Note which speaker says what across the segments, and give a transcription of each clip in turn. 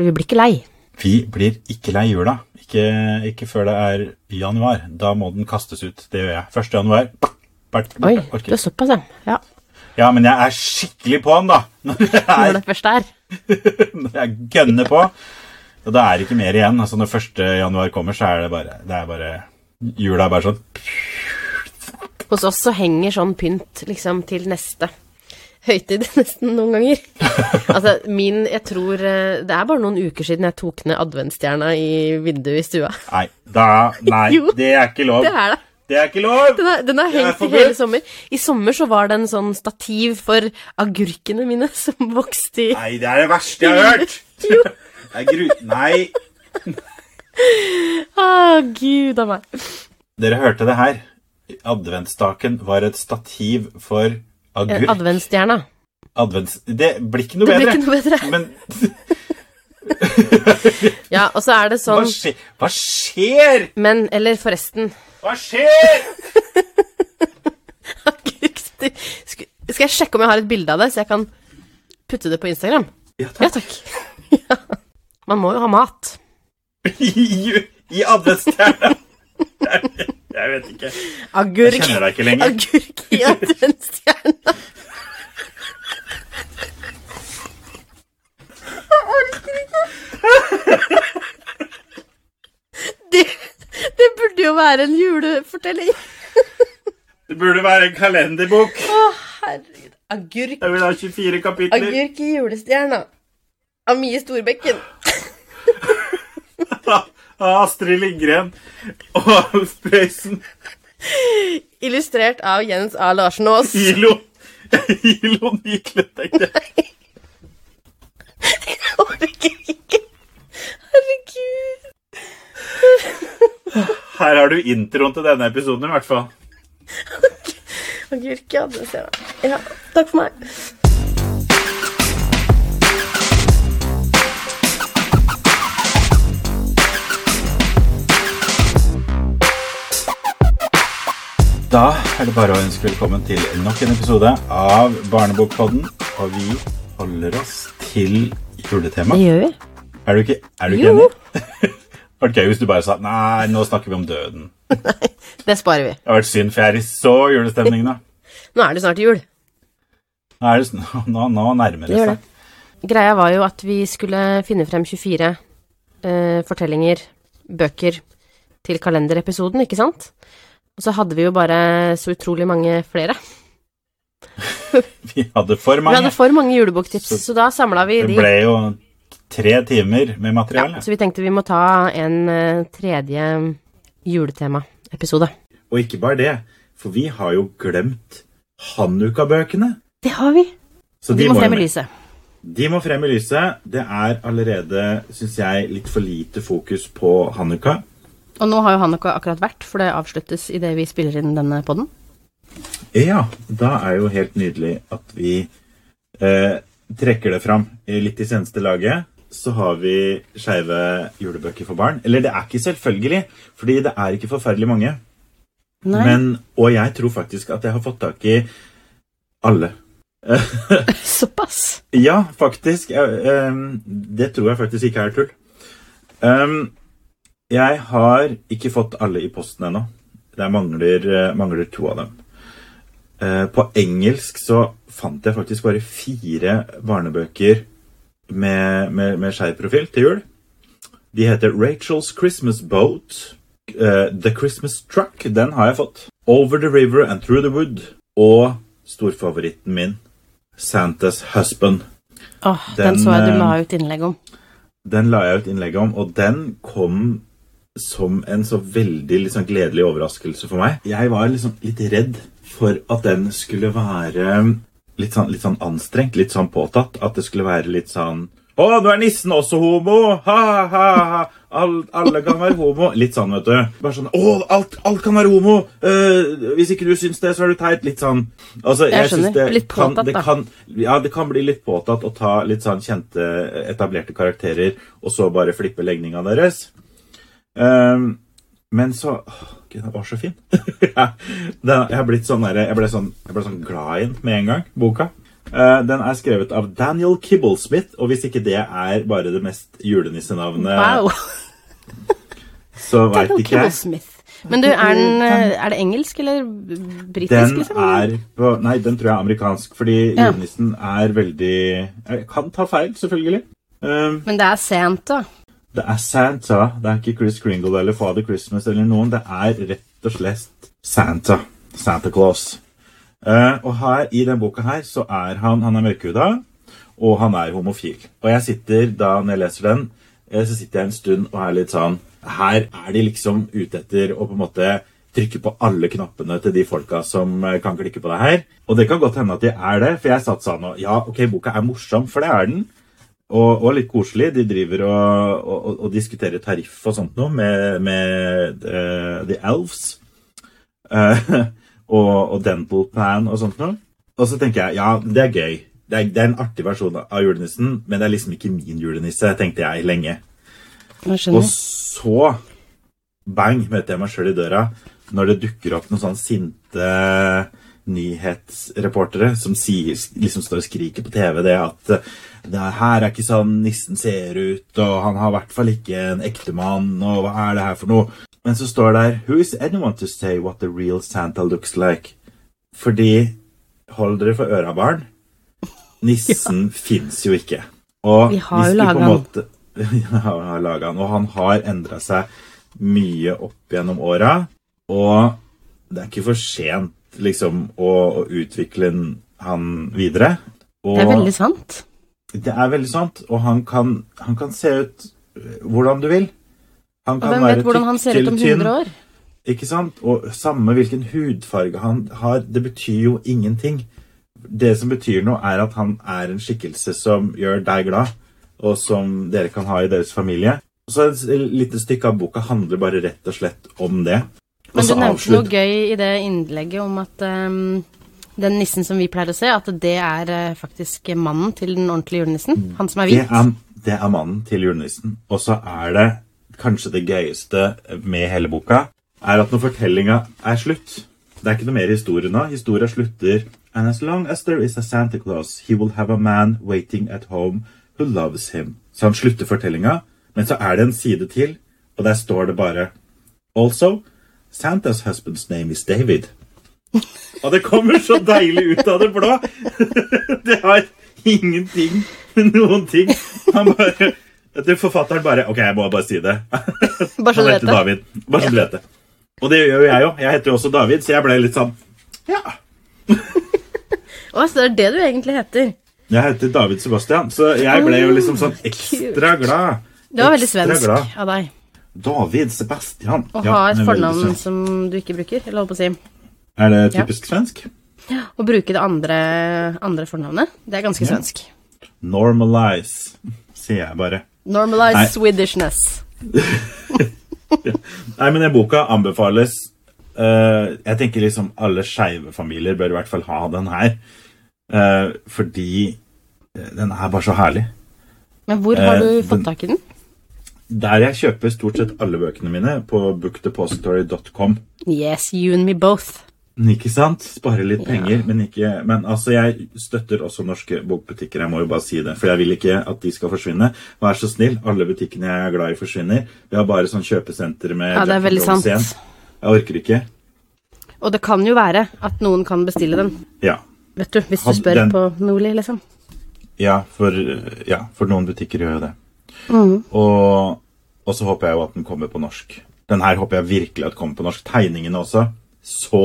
Speaker 1: Vi blir ikke lei.
Speaker 2: Vi blir ikke lei jula. Ikke, ikke før det er januar. Da må den kastes ut. Det gjør jeg. 1. januar. Bart,
Speaker 1: Oi,
Speaker 2: orker
Speaker 1: du er såpass, ja. ja.
Speaker 2: Men jeg er skikkelig på den, da. Når jeg,
Speaker 1: Når det først er.
Speaker 2: når jeg gønner på. Og da er det ikke mer igjen. Altså Når 1. januar kommer, så er det bare, det er bare Jula er bare sånn
Speaker 1: Hos oss så henger sånn pynt liksom til neste høytid nesten noen ganger. altså min Jeg tror eh, Det er bare noen uker siden jeg tok ned adventsstjerna i vinduet i stua.
Speaker 2: Nei, da, nei
Speaker 1: Jo.
Speaker 2: det er ikke lov.
Speaker 1: Det er det.
Speaker 2: Det er ikke lov!
Speaker 1: Den har, den har hengt i hele sommer. I sommer så var det en sånn stativ for agurkene mine som vokste i
Speaker 2: Nei, det er det verste jeg har hørt!
Speaker 1: Jo.
Speaker 2: Det er gru... Nei.
Speaker 1: Å, gud a meg.
Speaker 2: Dere hørte det her. Adventsstaken var et stativ for agurk.
Speaker 1: adventsstjerna.
Speaker 2: Advents... Det blir ikke noe
Speaker 1: Det blir
Speaker 2: bedre.
Speaker 1: ikke noe bedre.
Speaker 2: Men
Speaker 1: Ja, og så er det
Speaker 2: hva,
Speaker 1: sånn
Speaker 2: skje, hva skjer?
Speaker 1: Men, eller forresten
Speaker 2: Hva skjer?
Speaker 1: Skal jeg sjekke om jeg har et bilde av det, så jeg kan putte det på Instagram?
Speaker 2: Ja,
Speaker 1: Ja,
Speaker 2: takk.
Speaker 1: takk. Man må jo ha mat.
Speaker 2: I, i adventsstjerna. Jeg, jeg vet ikke.
Speaker 1: Agurk.
Speaker 2: Jeg kjenner deg ikke lenger.
Speaker 1: Agurk i adventsstjerna. Det, det burde jo være en julefortelling.
Speaker 2: Det burde være en kalenderbok.
Speaker 1: Å, herregud. Agurk.
Speaker 2: Jeg vil ha 24 kapitler.
Speaker 1: Agurk i julestjerna. Av Mie Storbekken.
Speaker 2: Av Astrid Lindgren og Alf Prøysen.
Speaker 1: Illustrert av Jens A. Larsen Aas.
Speaker 2: Ilo. Ilo Nikle, tenkte jeg.
Speaker 1: Jeg orker ikke. Herregud.
Speaker 2: Her har du introen til denne episoden, i hvert fall.
Speaker 1: Agurk ser jeg. Ja, takk for meg.
Speaker 2: Da er det bare å ønske velkommen til nok en episode av Barnebokpodden. Og vi holder oss til juletema.
Speaker 1: Det gjør vi.
Speaker 2: Er du ikke, er du ikke enig? Det vært gøy hvis du bare sa nei, nå snakker vi om døden.
Speaker 1: Nei, Det sparer vi.
Speaker 2: Det har vært synd, for jeg er i så julestemning nå.
Speaker 1: Nå er det snart jul.
Speaker 2: Nå, er det, nå, nå nærmer
Speaker 1: Det
Speaker 2: det seg.
Speaker 1: Greia var jo at vi skulle finne frem 24 eh, fortellinger, bøker, til kalenderepisoden, ikke sant? Og så hadde vi jo bare så utrolig mange flere.
Speaker 2: Vi hadde for mange.
Speaker 1: Vi hadde for mange juleboktips,
Speaker 2: Så-
Speaker 1: så da samla vi
Speaker 2: Det
Speaker 1: de.
Speaker 2: ble jo tre timer med
Speaker 1: Ja, så vi tenkte vi må ta en eh, tredje juletema-episode.
Speaker 2: Og ikke bare det, for vi har jo glemt Hanukka-bøkene.
Speaker 1: Det har vi.
Speaker 2: Så
Speaker 1: De må
Speaker 2: må
Speaker 1: frem i lyset.
Speaker 2: De må frem i lyset. Det er allerede, syns jeg, litt for lite fokus på Hanukka.
Speaker 1: Og nå har jo Hanukka akkurat vært, for det avsluttes idet vi spiller inn denne podden.
Speaker 2: Ja, da er jo helt nydelig at vi eh, trekker det fram litt i seneste laget. Så har vi skeive julebøker for barn. Eller det er ikke selvfølgelig, fordi det er ikke forferdelig mange.
Speaker 1: Nei.
Speaker 2: Men, og jeg tror faktisk at jeg har fått tak i alle.
Speaker 1: Såpass.
Speaker 2: Ja, faktisk. Ehm, det tror jeg faktisk ikke er tull. Ehm, jeg har ikke fått alle i posten ennå. Det mangler, eh, mangler to av dem. Eh, på engelsk så fant jeg faktisk bare fire barnebøker med, med, med skeiv profil til jul. De heter Rachel's Christmas Boat, eh, The Christmas Truck, den har jeg fått. Over the River and Through the Wood. Og storfavoritten min, Santas Husband.
Speaker 1: Åh, den,
Speaker 2: Den,
Speaker 1: så jeg du la ut innlegg om.
Speaker 2: Den la jeg ut innlegg om, og den kom som en så veldig liksom, gledelig overraskelse for meg. Jeg var liksom litt redd for at den skulle være litt sånn, litt sånn anstrengt, litt sånn påtatt. At det skulle være litt sånn Å, nå er nissen også homo! Ha, ha, ha! All, alle kan være homo. Litt sånn, vet du. Bare sånn Å, alt, alt kan være homo! Uh, hvis ikke du syns det, så er du teit. Litt sånn. Altså,
Speaker 1: Jeg
Speaker 2: jeg
Speaker 1: skjønner.
Speaker 2: det
Speaker 1: Litt
Speaker 2: kan-
Speaker 1: påtatt,
Speaker 2: det
Speaker 1: da.
Speaker 2: kan, ja, det kan bli litt påtatt å ta litt sånn kjente, etablerte karakterer, og så bare flippe legninga deres. Ehm, men så åh, Gud, den var så fin. Jeg, sånn jeg, ble sånn, jeg ble sånn glad i den med en gang, boka. Uh, den er skrevet av Daniel Kibblesmith, og hvis ikke det er bare det mest julenissenavnet,
Speaker 1: Wow.
Speaker 2: så veit ikke jeg.
Speaker 1: Men du, er, den, eh, er det engelsk eller britisk,
Speaker 2: Den
Speaker 1: liksom?
Speaker 2: er på Nei, den tror jeg er amerikansk, fordi
Speaker 1: Ja.
Speaker 2: julenissen er veldig Jeg kan ta feil, selvfølgelig. Uh,
Speaker 1: Men det er Santa.
Speaker 2: Det er Santa. Det er ikke Chris Kringle eller Father Christmas eller noen. Det er rett og slett Santa. Santa Claus. Uh, og her i denne boka her så er han Han er mørkhuda, og han er homofil. Og jeg sitter da når jeg leser den, eh, så sitter jeg en stund og er litt sånn Her er de liksom ute etter å på en måte trykke på alle knappene til de folka som eh, kan klikke på det her. Og det kan godt hende at de er det, for jeg satt sånn og Ja, ok, boka er morsom, for det er den. Og, og litt koselig. De driver og, og, og diskuterer tariff og sånt noe med, med uh, The Elves. Uh, og, og Dental Plan og sånt noe. Og så tenker jeg ja, det er gøy. Det er, det er en artig versjon av julenissen, men det er liksom ikke min julenisse, tenkte jeg lenge.
Speaker 1: Jeg
Speaker 2: Og så, bang, møter jeg meg sjøl i døra når det dukker opp noen sånn sinte nyhetsreportere som sier, liksom står og skriker på TV det at eh, det her er ikke sånn nissen ser ut, og han har i hvert fall ikke en ektemann, og hva er det her for noe? Men så står det der Who is anyone to say what the real Santa looks like? Fordi Hold dere for øra, barn. Nissen fins jo ikke. Og
Speaker 1: Vi har jo
Speaker 2: laga
Speaker 1: han.
Speaker 2: Vi har laget han, og han har endra seg mye opp gjennom åra. Og det er ikke for sent liksom å, å utvikle han videre. Og
Speaker 1: Det er veldig sant.
Speaker 2: det er veldig sant. Og han kan, han kan se ut øh, hvordan du vil. Han
Speaker 1: Og hvem vet hvordan han ser ut om 100 år?
Speaker 2: Ikke sant? Og samme hvilken hudfarge han har, det betyr jo ingenting. Det som betyr noe, er at han er en skikkelse som gjør deg glad, og som dere kan ha i deres familie. Så et lite stykke av boka handler bare rett og slett om det.
Speaker 1: Men du nevnte noe gøy i det innlegget om at um, den nissen som vi pleier å se, at det er uh, faktisk mannen til den ordentlige julenissen. Han som er
Speaker 2: Det
Speaker 1: hvit.
Speaker 2: er, det er mannen til julenissen. Og så er det kanskje det gøyeste med hele boka, er at når fortellinga er slutt Det er ikke noe mer historie nå. Historia slutter And as long as there is a Santa Claus, he will have a man waiting at home who loves him. Så han slutter fortellinga, men så er det en side til, og der står det bare Also, Santa's husband's name is David. Og det kommer så deilig ut av det blå. Det har ingenting med noen ting. Han bare Forfatteren bare Ok, jeg må bare si det.
Speaker 1: Bare så du vet det.
Speaker 2: David. Bare så du vet det. Og det gjør jo jeg òg. Jeg heter jo også David, så jeg ble litt sånn Ja.
Speaker 1: Å, så det er det du egentlig heter.
Speaker 2: Jeg heter David Sebastian, så jeg ble jo liksom sånn ekstra glad.
Speaker 1: Det var veldig svensk
Speaker 2: glad.
Speaker 1: av deg
Speaker 2: David Sebastian.
Speaker 1: å ha et fornavn som du ikke bruker. Eller holdt på å si.
Speaker 2: Er det typisk svensk?
Speaker 1: Å bruke det andre, andre fornavnet. Det er ganske
Speaker 2: Ja.
Speaker 1: svensk.
Speaker 2: Normalize, sier jeg bare.
Speaker 1: Normalize
Speaker 2: Nei.
Speaker 1: Swedishness.
Speaker 2: Nei, men den boka anbefales. Uh, jeg tenker liksom alle skeive familier bør i hvert fall ha den her. Uh, fordi den er bare så herlig.
Speaker 1: Men hvor har
Speaker 2: Eh,
Speaker 1: du
Speaker 2: den-
Speaker 1: fått tak i den?
Speaker 2: Der jeg kjøper stort sett alle bøkene mine, på bookdepository.com.
Speaker 1: Yes, you and me both.
Speaker 2: Ikke sant? Sparer litt
Speaker 1: penger,
Speaker 2: penger, men ikke Men altså, jeg støtter også norske bokbutikker, jeg må jo bare si det. For jeg vil ikke at de skal forsvinne. Vær så snill, alle butikkene jeg er glad i, forsvinner. Vi har bare sånn kjøpesenter med
Speaker 1: Ja, det er veldig sant.
Speaker 2: Jeg orker ikke.
Speaker 1: Og det kan jo være at noen kan bestille den,
Speaker 2: Ja.
Speaker 1: vet du, hvis du spør
Speaker 2: den-
Speaker 1: på Nordli, liksom.
Speaker 2: Ja, for, ja, for noen butikker gjør jo det.
Speaker 1: Mm.
Speaker 2: Og, og så håper jeg jo at den kommer på norsk. Den her håper jeg virkelig at kommer på norsk. Tegningene også. Så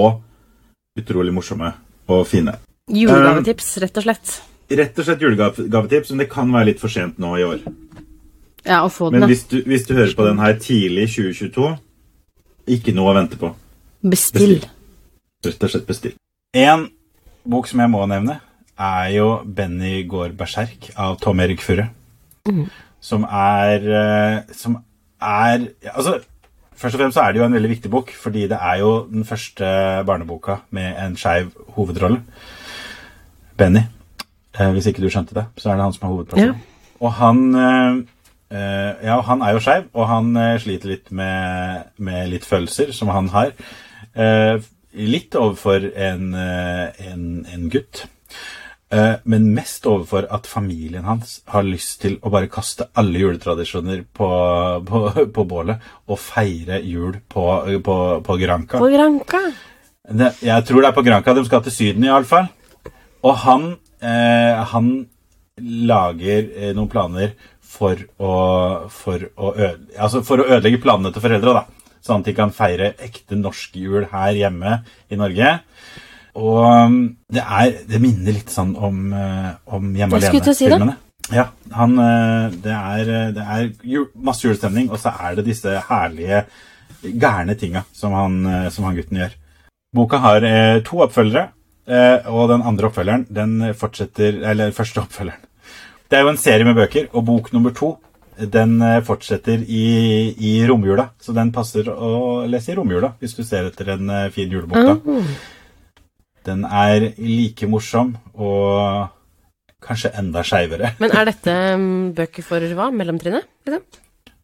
Speaker 2: utrolig morsomme og fine.
Speaker 1: Julegavetips, rett og slett.
Speaker 2: Rett og slett julegavetips, men det kan være litt for sent nå i år.
Speaker 1: Ja, å få den, men
Speaker 2: hvis du, hvis du hører på den her tidlig i 2022, ikke noe å vente på.
Speaker 1: Bestill.
Speaker 2: Rett og slett bestill. En bok som jeg må nevne, er jo 'Benny går berserk' av Tom Erik Furre. Som er eh, Som er Altså, først og fremst så er det jo en veldig viktig bok, fordi det er jo den første barneboka med en skeiv hovedrolle. Benny. Eh, hvis ikke du skjønte det, så er det han som er hovedpersonen. Og han eh, eh, Ja, han er jo skeiv, og han eh, sliter litt med, med litt følelser som han har. Eh, litt overfor en, eh, en, en gutt. Eh, men mest overfor at familien hans har lyst til å bare kaste alle juletradisjoner på, på, på bålet og feire jul på, på, på Granca.
Speaker 1: På Granca.
Speaker 2: Jeg tror det er på Granca de skal til Syden, iallfall. Og han, eh, han lager eh, noen planer for å, for, å øde, altså for å ødelegge planene til foreldra, da. Sånn at de kan feire ekte norsk jul her hjemme i Norge. Og um, det, er, det minner litt sånn om, eh, om Hjemme
Speaker 1: si
Speaker 2: alene-filmene. Ja, han, eh, det er, det er jul, masse julestemning, og så er det disse herlige, gærne tinga som han, eh, som han gutten gjør. Boka har eh, to oppfølgere, eh, og den andre oppfølgeren, den fortsetter Eller første oppfølgeren. Det er jo en serie med bøker, og bok nummer to den eh, fortsetter i, i romjula. Så den passer å lese i romjula, hvis du ser etter en eh, fin julebok. da. Den er like morsom og kanskje enda skeivere.
Speaker 1: Men er dette mm, bøker for hva? Mellomtrinnet? Liksom?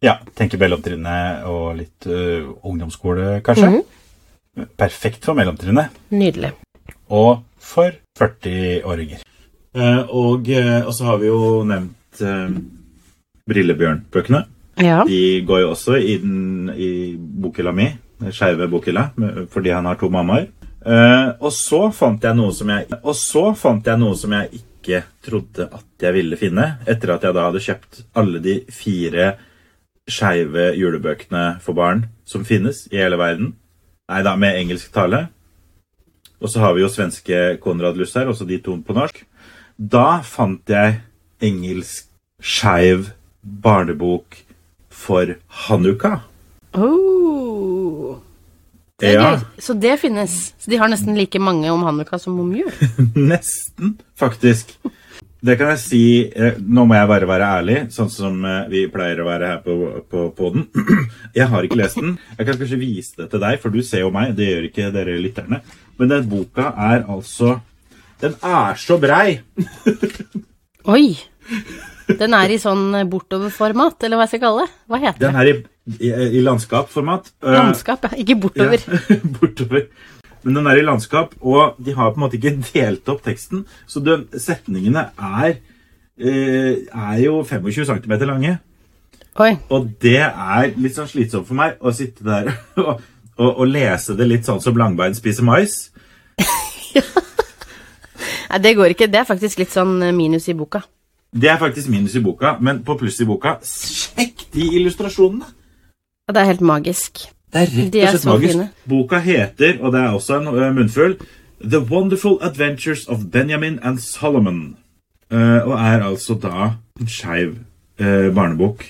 Speaker 2: Ja, tenker mellomtrinnet og litt uh, ungdomsskole, kanskje.
Speaker 1: Mhm.
Speaker 2: Perfekt for mellomtrinnet.
Speaker 1: Nydelig.
Speaker 2: Og for 40-åringer. Uh, og, uh, så har vi jo nevnt uh, Brillebjørn-bøkene.
Speaker 1: Ja.
Speaker 2: De går jo også i, den, i bokhylla mi, den skeive bokhylla, fordi han har to mammaer. Eh, og så fant jeg noe som jeg Og så fant jeg noe som jeg ikke trodde at jeg ville finne, etter at jeg da hadde kjøpt alle de fire skeive julebøkene for barn som finnes i hele verden. Nei da, med engelsk tale. Og så har vi jo svenske Konrad Luss her, også de to på norsk. Da fant jeg engelsk skeiv barnebok for Hanukka.
Speaker 1: Oh. Det er
Speaker 2: Ja.
Speaker 1: Så det finnes. Så de har nesten like mange om Hanukka som om jul.
Speaker 2: nesten, faktisk. Det kan jeg si eh, Nå må jeg bare være ærlig, sånn som eh, vi pleier å være her på, på, på den. Jeg har ikke lest den. Jeg kan kanskje vise det til deg, for du ser jo meg. Det gjør ikke dere lytterne. Men den boka er altså Den er så brei!
Speaker 1: Oi! Den er i sånn bortoverformat, eller hva jeg skal kalle det. Hva heter
Speaker 2: Den er i, i, i landskapsformat. Eh,
Speaker 1: Landskap, ja. Ikke bortover.
Speaker 2: Ja, bortover. Men den er i landskap, og de har på en måte ikke delt opp teksten. Så den, setningene er, eh, er jo 25 cm lange.
Speaker 1: Oi.
Speaker 2: Og det er litt sånn slitsomt for meg å sitte der og, og, og lese det litt sånn som Langbein spiser mais.
Speaker 1: Nei, det går ikke. Det er faktisk litt sånn minus i boka.
Speaker 2: Det er faktisk minus i boka, men på pluss i boka Sjekk de illustrasjonene!
Speaker 1: Det er helt magisk.
Speaker 2: Det er rett
Speaker 1: De
Speaker 2: og
Speaker 1: er
Speaker 2: slett
Speaker 1: så
Speaker 2: magisk.
Speaker 1: fine.
Speaker 2: Boka heter, og det er også en ø, munnfull, The Wonderful Adventures of Benjamin and Solomon. Uh, og er altså da en skeiv uh, barnebok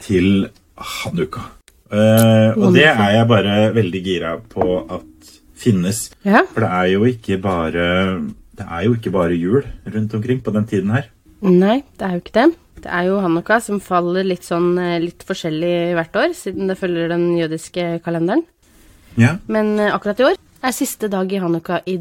Speaker 2: til Hanukka. Eh, og det er jeg bare veldig gira på at finnes.
Speaker 1: Ja.
Speaker 2: For det er jo ikke bare Det er jo ikke bare jul rundt omkring på den tiden her.
Speaker 1: Nei, det er jo ikke det. Det er jo Hanukka som faller litt sånn eh, litt forskjellig hvert år, siden det følger den jødiske kalenderen.
Speaker 2: Ja.
Speaker 1: Men eh, akkurat i år er siste dag i Hanukka i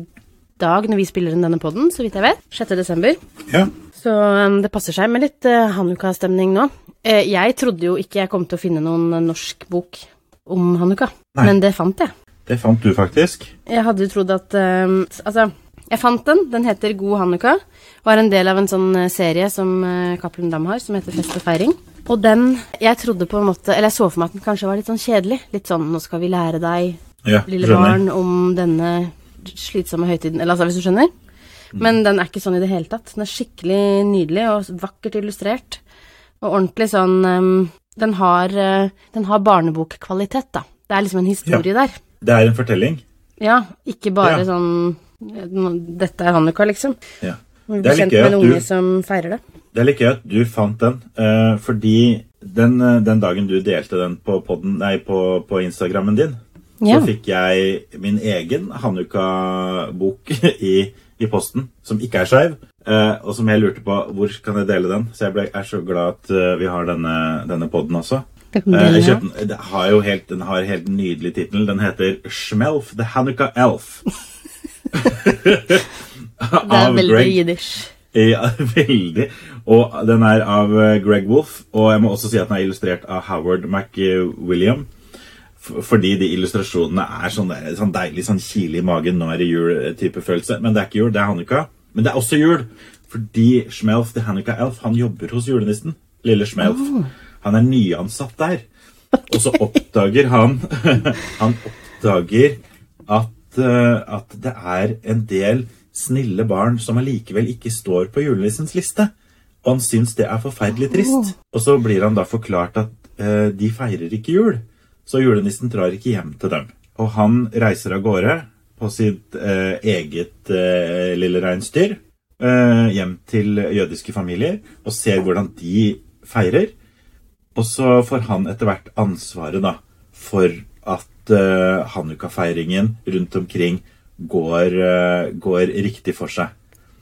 Speaker 1: dag når vi spiller inn denne podden, så vidt jeg vet. 6. desember.
Speaker 2: ja.
Speaker 1: Så um, det passer seg med litt Hanukka-stemning nå. Eh, jeg trodde jo ikke jeg kom til å finne noen eh, norsk bok om Hanukka,
Speaker 2: Nei.
Speaker 1: men det fant jeg.
Speaker 2: Det fant du faktisk.
Speaker 1: Jeg hadde jo trodd at Altså, jeg fant den. Den heter God Hanukka. Er en del av en sånn eh, serie som uh, Cappelen Dam har, som heter Fest og feiring. Og den Jeg trodde på en måte Eller jeg så for meg at den kanskje var litt sånn kjedelig. Litt sånn Nå skal vi lære deg,
Speaker 2: Ja,
Speaker 1: lille barn, om denne slitsomme høytiden Eller altså, hvis du skjønner. Men den er ikke sånn i det hele tatt. Den er skikkelig nydelig og vakkert illustrert. Og ordentlig sånn um, Den har, uh, den har barnebokkvalitet, da. Det er liksom en historie der.
Speaker 2: Det er en fortelling.
Speaker 1: Ja, ikke bare
Speaker 2: Ja.
Speaker 1: sånn eh, Dette er Hanukka, liksom.
Speaker 2: Ja. Det er litt gøy at du-
Speaker 1: som feirer det.
Speaker 2: Det er litt gøy at du fant den, eh, fordi den, eh, den dagen du delte den på, podden, nei, på, på Instagrammen din,
Speaker 1: Ja.
Speaker 2: så fikk jeg min egen Hanukka-bok i, i posten, som ikke er skeiv, eh, og som jeg lurte på hvor kan jeg dele den. Så jeg ble, er så glad at vi har denne, denne podden også. Jeg kjøpte den, har jo helt, den har helt nydelig tittel. Den heter Schmelf the Hanukka Elf.
Speaker 1: Det er veldig jiddisch.
Speaker 2: Ja, veldig. Og den er av eh, Greg Wolf, og jeg må også si at den er illustrert av Howard McWilliam. Fordi de illustrasjonene er sånn, der, sånn deilig sånn kile i magen, nå er det jul-type følelse. Men det er ikke jul, det er Hanukka. Men det er også jul, fordi Schmelf the Hanukka Elf han jobber hos julenissen. Lille Schmelf. Han er nyansatt der. Og så oppdager han Han oppdager at, eh, at det er en del snille barn som allikevel ikke står på julenissens liste. Og han syns det er forferdelig trist. Og så blir han da forklart at eh, de feirer ikke jul. Så julenissen drar ikke hjem til dem. Og han reiser av gårde på sitt eh, eget eh, lille reinsdyr eh, hjem til jødiske familier og ser hvordan de feirer. Og så får han etter hvert ansvaret da, for at uh, Hanukka-feiringen rundt omkring går, uh, går riktig for seg.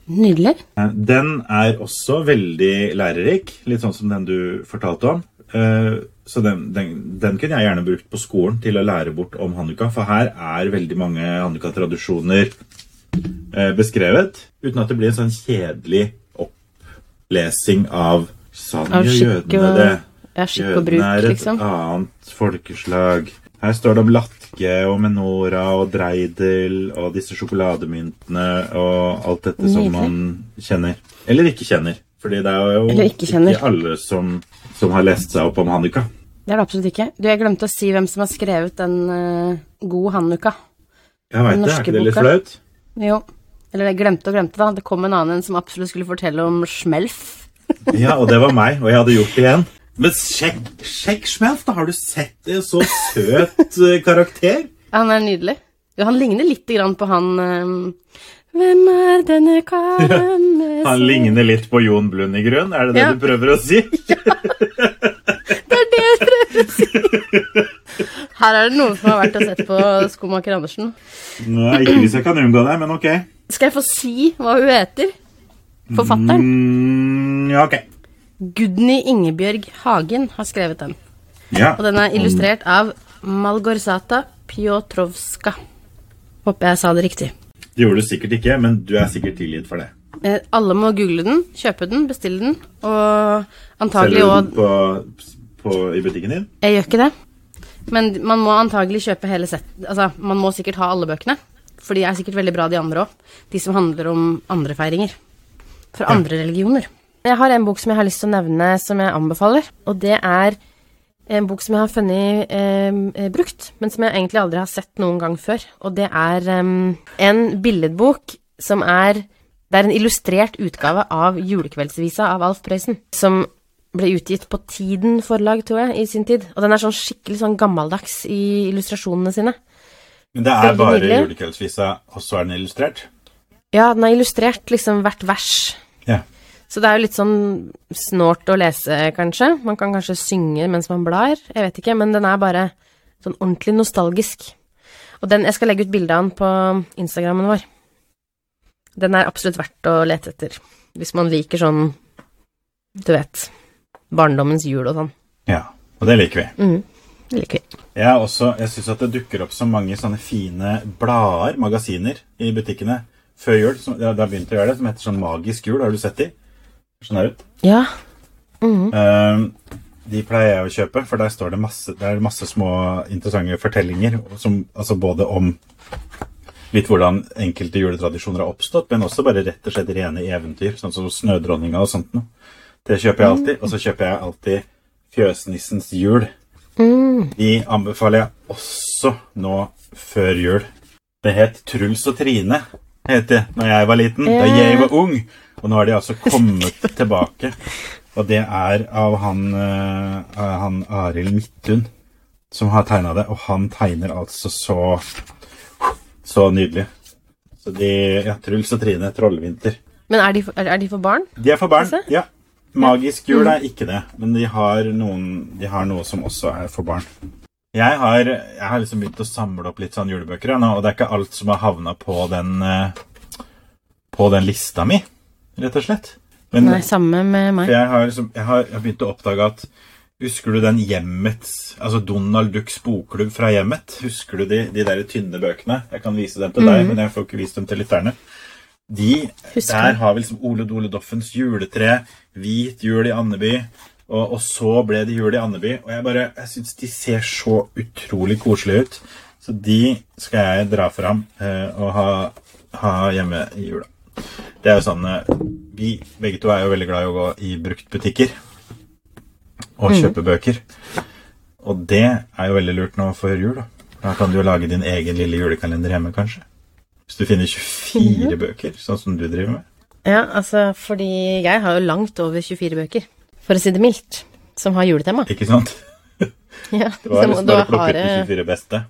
Speaker 1: Nydelig.
Speaker 2: Eh, Den er også veldig lærerik, litt sånn som den du fortalte om. Uh, Så den, den, den kunne jeg gjerne brukt på skolen til å lære bort om Hanukka, for her er veldig mange Hanukka-tradisjoner uh, beskrevet, uten at det blir en sånn kjedelig opplesing av
Speaker 1: Sann
Speaker 2: gjør jødene det.
Speaker 1: Ja, skikk og bruk,
Speaker 2: Jødene er et
Speaker 1: liksom.
Speaker 2: annet folkeslag. Her står det om latke og menora og dreidel og disse sjokolademyntene og alt dette som man kjenner. Eller ikke kjenner. Fordi det er jo
Speaker 1: ikke, ikke
Speaker 2: alle som, som har lest seg opp om Hanukka.
Speaker 1: Det er det absolutt ikke. Du, jeg glemte å si hvem som har skrevet den uh, God Hanukka.
Speaker 2: Jeg veit det. Er ikke det litt flaut?
Speaker 1: Jo. Eller jeg glemte og glemte, da. Det kom en annen som absolutt skulle fortelle om Schmelf.
Speaker 2: Ja, og det var meg, og jeg hadde gjort det igjen. Men sjekk, sjekk Schmelf, da! Har du sett en så søt eh, karakter?
Speaker 1: Ja, han er nydelig. Jo, han ligner litt grann på han eh, Hvem er denne karen med
Speaker 2: Han ligner litt på Jon Blund i grunn, er det det
Speaker 1: Ja.
Speaker 2: du prøver å si? ja.
Speaker 1: Det er det jeg prøver å si! Her er det noen som har vært og sett på Skomaker Andersen.
Speaker 2: Nei, ikke hvis jeg kan unngå det, men ok.
Speaker 1: Skal jeg få si hva hun heter? Forfatteren?
Speaker 2: Mm, ja, ok.
Speaker 1: Gudny Ingebjørg Hagen har skrevet den.
Speaker 2: Ja.
Speaker 1: Og den er illustrert av Malgorzata Pjotrovska. Håper jeg sa det riktig.
Speaker 2: Det gjorde du sikkert ikke, men du er sikkert tilgitt for det.
Speaker 1: Eh, alle må google den, kjøpe den, bestille den, og antagelig
Speaker 2: Selger du den på, på, i butikken din?
Speaker 1: Jeg gjør ikke det. Men man må antagelig kjøpe hele sett... Altså, man må sikkert ha alle bøkene. For de er sikkert veldig bra, de andre òg. De som handler om andre feiringer. Fra andre religioner. Jeg har en bok som jeg har lyst til å nevne, som jeg anbefaler. Og det er en bok som jeg har funnet eh, eh, brukt, men som jeg egentlig aldri har sett noen gang før. Og det er eh, en billedbok som er Det er en illustrert utgave av Julekveldsvisa av Alf Prøysen. Som ble utgitt på Tiden forlag, tror jeg, i sin tid. Og den er sånn skikkelig sånn gammeldags i illustrasjonene sine.
Speaker 2: Men det er
Speaker 1: Veldig
Speaker 2: bare
Speaker 1: nydelig.
Speaker 2: julekveldsvisa, og så er den illustrert?
Speaker 1: Ja, den er illustrert liksom hvert vers.
Speaker 2: Ja.
Speaker 1: Så det er jo litt sånn snålt å lese, kanskje. Man kan kanskje synge mens man blar, jeg vet ikke, men den er bare sånn ordentlig nostalgisk. Og den, jeg skal legge ut bilde av den på Instagrammen vår. Den er absolutt verdt å lete etter, hvis man liker sånn, du vet, barndommens jul og sånn.
Speaker 2: ja. Og det liker vi.
Speaker 1: Mm, det liker vi.
Speaker 2: Jeg, også, jeg syns at det dukker opp så mange sånne fine blader, magasiner, i butikkene før jul. Som, det har begynt å gjøre det, som heter sånn Magisk jul. Har du sett de? Sånn her ut.
Speaker 1: Ja. Mm
Speaker 2: -hmm. uh, de pleier jeg å kjøpe, for der står det masse, det er masse små interessante fortellinger. Som, altså både om litt hvordan enkelte juletradisjoner har oppstått, men også bare rett og slett rene eventyr, sånn som Snødronninga og sånt noe. Det kjøper jeg alltid. Og så kjøper jeg alltid Fjøsnissens jul.
Speaker 1: Mm.
Speaker 2: De anbefaler jeg også nå før jul. Det het Truls og Trine, het det når jeg var liten, da jeg var ung. Og nå har de altså kommet tilbake. Og det er av han, uh, han Arild Midthun som har tegna det. Og han tegner altså så så nydelig. Så de Ja, Truls og Trine, Trollvinter.
Speaker 1: Men er de, for, er de for barn?
Speaker 2: De er for barn, ja. Magisk jul er ikke det, men de har, noen, de har noe som også er for barn. Jeg har, jeg har liksom begynt å samle opp litt sånn julebøker, nå, og det er ikke alt som har havna på den eh, på den lista mi, rett og slett. Men
Speaker 1: Nei, samme med meg.
Speaker 2: for jeg har, liksom, jeg, har, jeg har begynt å oppdage at Husker du den Hjemmets Altså Donald Ducks bokklubb fra Hjemmet? Husker du de, de der tynne bøkene? Jeg kan vise dem til deg, men jeg får ikke vist dem til lytterne. De,
Speaker 1: Husker.
Speaker 2: Der har vi liksom Ole Dole Doffens juletre, Hvit jul i Andeby, og, og så ble det jul i Andeby. Og jeg bare, jeg syns de ser så utrolig koselige ut. Så de skal jeg dra fram eh, og ha, ha hjemme i jula. Det er jo sånn eh, Vi begge to er jo veldig glad i å gå i bruktbutikker og kjøpe bøker. Og det er jo veldig lurt nå før jul, da. Da kan du jo lage din egen lille julekalender hjemme, kanskje. Hvis du finner 24 bøker, sånn som du driver med.
Speaker 1: Ja, altså, fordi jeg har jo langt over 24 bøker, for å si det mildt, som har juletema.
Speaker 2: Ikke sant?
Speaker 1: Ja,
Speaker 2: Det var liksom bare å plukke ut de
Speaker 1: eh,
Speaker 2: 24 beste.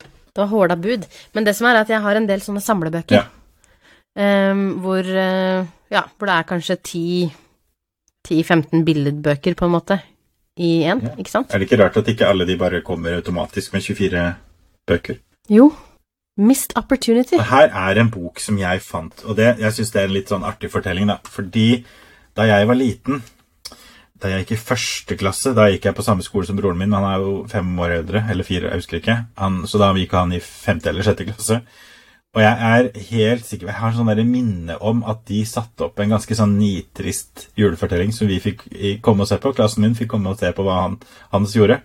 Speaker 1: Det var håla bud. Men det som er at jeg har en del sånne samlebøker.
Speaker 2: Ja.
Speaker 1: Um, hvor, uh, ja, hvor det er kanskje 10-15 billedbøker, på en måte, i én,
Speaker 2: Ja.
Speaker 1: ikke sant?
Speaker 2: Er det ikke rart at ikke alle de bare kommer automatisk med 24 bøker?
Speaker 1: Jo. Missed opportunity.
Speaker 2: Og Her er en bok som jeg fant, og det, jeg syns det er en litt sånn artig fortelling, da. Fordi da jeg var liten, da jeg gikk i første klasse, da gikk jeg på samme skole som broren min. Han er jo fem år eldre, eller fire, jeg husker ikke. Han, så da gikk han i femte eller sjette klasse. Og jeg er helt sikker Jeg har sånn der minne om at de satte opp en ganske sånn nitrist julefortelling som vi fikk komme og se på. Klassen min fikk komme og se på hva han, hans gjorde.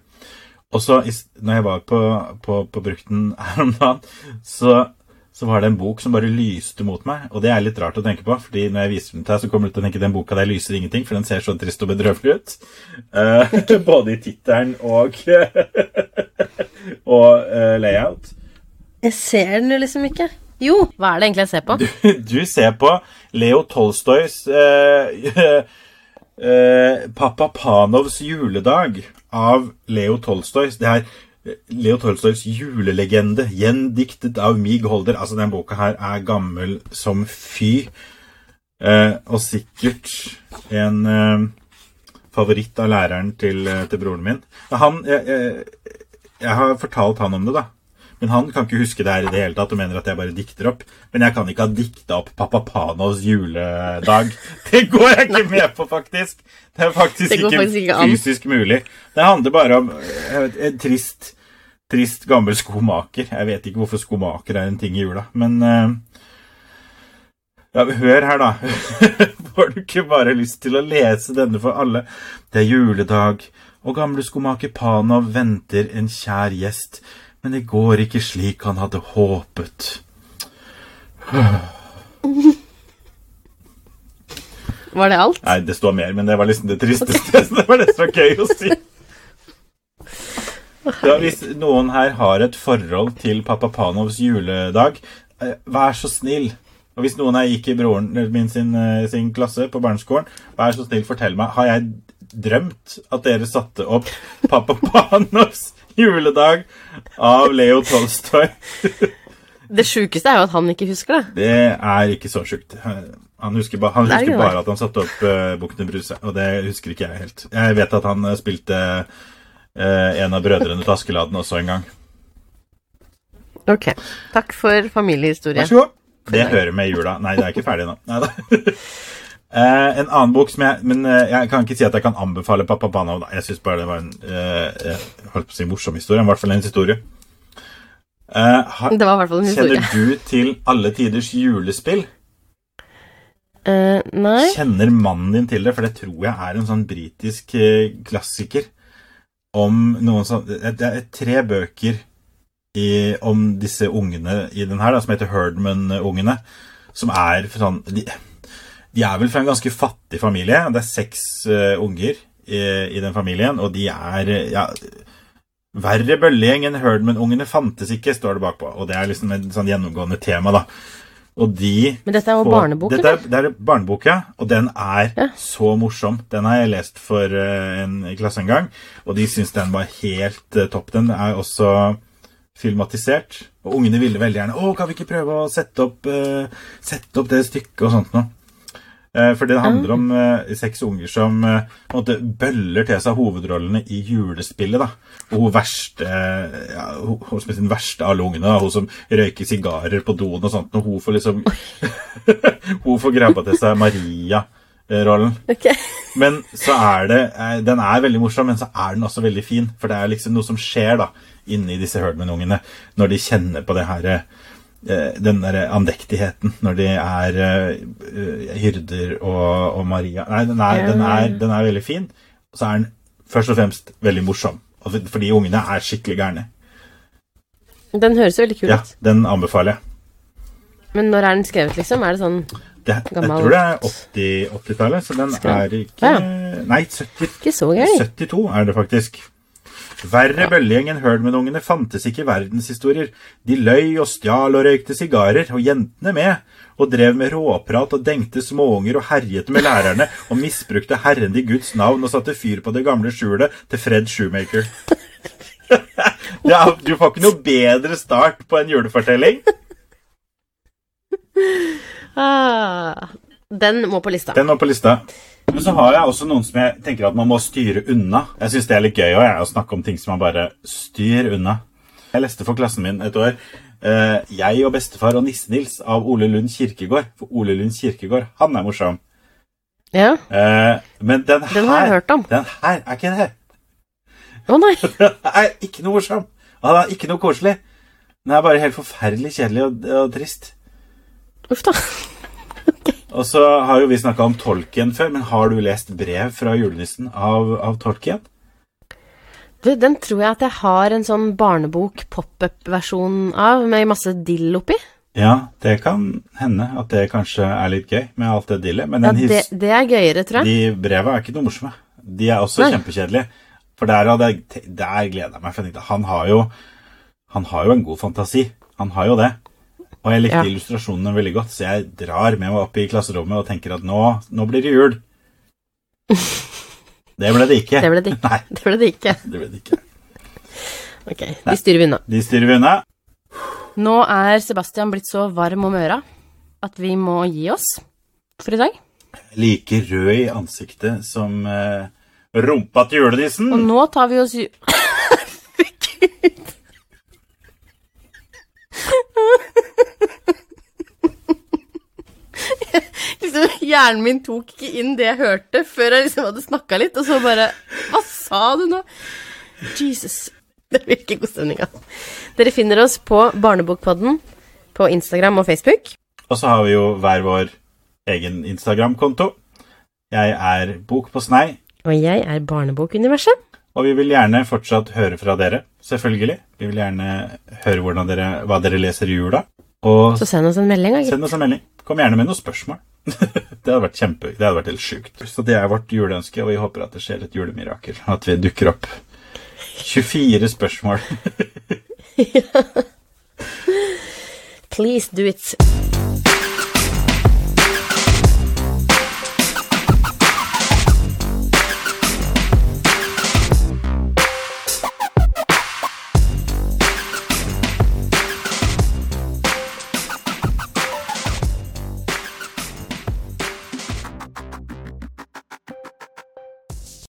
Speaker 2: Og så, når jeg var på, på, på Brukten her om dagen, så, så var det en bok som bare lyste mot meg. Og det er litt rart å tenke på, fordi når jeg viser den til deg, så kommer du til å tenke den boka der lyser ingenting, for den ser så trist og bedrøvelig ut. Uh, både i tittelen og, og uh, layout.
Speaker 1: Jeg ser den jo liksom ikke. Jo, hva er det egentlig jeg ser på?
Speaker 2: Du ser på Leo Tolstojs uh, eh, Pappa Panovs juledag av Leo Tolstoy. Det er Leo Tolstojs julelegende, gjendiktet av Mig Holder. Altså, den boka her er gammel som fy. Eh, og sikkert en eh, favoritt av læreren til, eh, til broren min. Han, jeg, jeg, jeg har fortalt han om det, da. Men han kan ikke huske det her i det hele tatt og mener at jeg bare dikter opp. Men jeg kan ikke ha dikta opp Pappa Panos juledag. Det går jeg ikke med på, faktisk. Det er faktisk,
Speaker 1: Det
Speaker 2: ikke,
Speaker 1: faktisk ikke an.
Speaker 2: fysisk mulig. Det handler bare om vet, en trist, trist gammel skomaker. Jeg vet ikke hvorfor skomaker er en ting i jula, men eh, ja, Hør her, da. Får du ikke bare lyst til å lese denne for alle? Det er juledag, og gamle skomaker Panov venter en kjær gjest, men det går ikke slik han hadde håpet.
Speaker 1: Var det alt?
Speaker 2: Nei, det står mer, men det var liksom det tristeste. Så det var det som var gøy å si. Ja, hvis noen her har et forhold til pappa Panovs juledag, eh, vær så snill. Og hvis noen her gikk i broren min sin, eh, sin klasse på barneskolen, vær så snill, fortell meg. Har jeg drømt at dere satte opp pappa Panovs juledag av Leo Tolstoy?
Speaker 1: Det sjukeste er jo at han ikke husker det.
Speaker 2: Det er ikke så sjukt. Han husker, ba, han
Speaker 1: er
Speaker 2: husker bare at han satte opp uh, Bukkene Bruse, og det husker ikke jeg helt. Jeg vet at han eh, spilte uh, en av brødrene til Askeladden også en gang.
Speaker 1: Ok. Takk for familiehistorie.
Speaker 2: Vær så god. Det hører med i jula. Nei, det er ikke ferdig nå. Neida. Eh, en annen bok som jeg Men eh, jeg kan ikke si at jeg kan anbefale Pappa Panov. Jeg syns bare det var en eh, eh, holdt på å si morsom historie. I hvert fall en historie. Eh, har,
Speaker 1: Det var i hvert fall en historie.
Speaker 2: kjenner du til Alle tiders julespill?
Speaker 1: Nei.
Speaker 2: Kjenner mannen din til det? For det tror jeg er en sånn britisk klassiker om noen sånn Det er tre bøker i, om disse ungene i den her, da, som heter Herdman-ungene. Som er sånn de, de er vel fra en ganske fattig familie. Det er seks uh, unger i, i den familien, og de er ja, Verre bøllegjeng enn Herdman-ungene fantes ikke, står det bakpå. Og det er liksom et sånn gjennomgående tema, da. Og de
Speaker 1: Men dette er jo
Speaker 2: får-
Speaker 1: barnebok,
Speaker 2: Dette er, det er barnebok, ja. Og den er
Speaker 1: Ja.
Speaker 2: så morsom. Den har jeg lest for eh, en klasse en gang, og de syns den var helt eh, topp. Den er også filmatisert. Og ungene ville veldig gjerne Å, kan vi ikke prøve å sette opp, uh, sette opp det stykket og sånt noe? Eh, For det handler om eh, seks unger som eh, måte bøller til seg hovedrollene i julespillet. da. Og hun verste, ja, hun, som er den verste av alle ungene, da, hun som røyker sigarer på doen og sånt, og hun får liksom Hun får grabba til seg Maria-rollen.
Speaker 1: Okay.
Speaker 2: Men så er det Den er veldig morsom, men så er den også veldig fin. For det er liksom noe som skjer da inni disse Herdman-ungene når de kjenner på det her den der andektigheten når de er uh, hyrder og, og Maria. Nei, den er, den, er, den er veldig fin. Og så er den først og fremst veldig morsom. Fordi ungene er skikkelig gærne.
Speaker 1: Den høres veldig kul ut.
Speaker 2: Ja, den anbefaler jeg.
Speaker 1: Men når er den skrevet, liksom? Er det sånn
Speaker 2: Det, jeg tror det er 80 80-tallet, så den
Speaker 1: Skrev.
Speaker 2: er ikke
Speaker 1: Ja.
Speaker 2: Nei, 70,
Speaker 1: Ikke så gærent.
Speaker 2: 72 er det faktisk. Verre bøllegjeng enn Herdman-ungene fantes ikke i verdenshistorier. De løy og stjal og røykte sigarer, og jentene med, og drev med råprat og dengte småunger og herjet med lærerne og misbrukte Herren i Guds navn og satte fyr på det gamle skjulet til Fred Shoemaker. ja, du får ikke noe bedre start på en julefortelling.
Speaker 1: Ah, den må på lista.
Speaker 2: Den må på lista. Men så har jeg også noen som jeg tenker at man må styre unna. Jeg syns det er litt gøy også, jeg, å snakke om ting som man bare styr unna. Jeg leste for klassen min et år uh, 'Jeg og bestefar og Nisse-Nils' av Ole Lund Kirkegård. For Ole Lund Kirkegård, han er morsom.
Speaker 1: Ja.
Speaker 2: Uh, men den her
Speaker 1: har jeg hørt om.
Speaker 2: Den her er ikke det.
Speaker 1: Å nei.
Speaker 2: Den er ikke noe morsom. Den er ikke noe koselig. Den er bare helt forferdelig kjedelig og, og trist.
Speaker 1: Uff da.
Speaker 2: Og så har jo vi snakka om Tolkien før, men har du lest brev fra julenissen av, av Tolkien?
Speaker 1: Du, den tror jeg at jeg har en sånn barnebok pop-up-versjon av, med masse dill oppi.
Speaker 2: Ja, det kan hende at det kanskje er litt gøy med alt det dillet. Men
Speaker 1: Ja, det, det er gøyere, tror jeg.
Speaker 2: de breva er ikke noe morsomme. De er også
Speaker 1: Nei.
Speaker 2: kjempekjedelige. For der, der, der gleder jeg meg. For han har jo Han har jo en god fantasi. Han har jo det. Og jeg likte
Speaker 1: Ja.
Speaker 2: illustrasjonene veldig godt, så jeg drar med meg opp i klasserommet og tenker at nå, nå blir det jul. Det ble det ikke.
Speaker 1: Det ble det ikke. Det ble det ikke.
Speaker 2: det ble det ikke.
Speaker 1: Ok, de styrer vi unna.
Speaker 2: De styrer vi unna.
Speaker 1: Nå er Sebastian blitt så varm om øra at vi må gi oss for i dag.
Speaker 2: Like rød i ansiktet som uh, rumpa til julenissen.
Speaker 1: Og nå tar vi oss ju- Herregud. Liksom, hjernen min tok ikke inn det jeg hørte, før jeg liksom hadde snakka litt, og så bare Hva sa du nå? Jesus. Det blir ikke god stemning av. Dere finner oss på Barnebokpodden på Instagram og Facebook.
Speaker 2: Og så har vi jo hver vår egen Instagram-konto. Jeg er Bok på snei,
Speaker 1: Og jeg er Barnebokuniverset.
Speaker 2: og vi vil gjerne fortsatt høre fra dere. Selvfølgelig. Vi vil gjerne høre dere, hva dere leser i jula. Og
Speaker 1: Så send oss en melding, da,
Speaker 2: send oss en melding. Kom gjerne med noen spørsmål. det hadde vært kjempe, det hadde vært helt sjukt. Så det er vårt juleønske, og vi håper at det skjer et julemirakel. At vi dukker opp. 24 spørsmål.
Speaker 1: Please do it.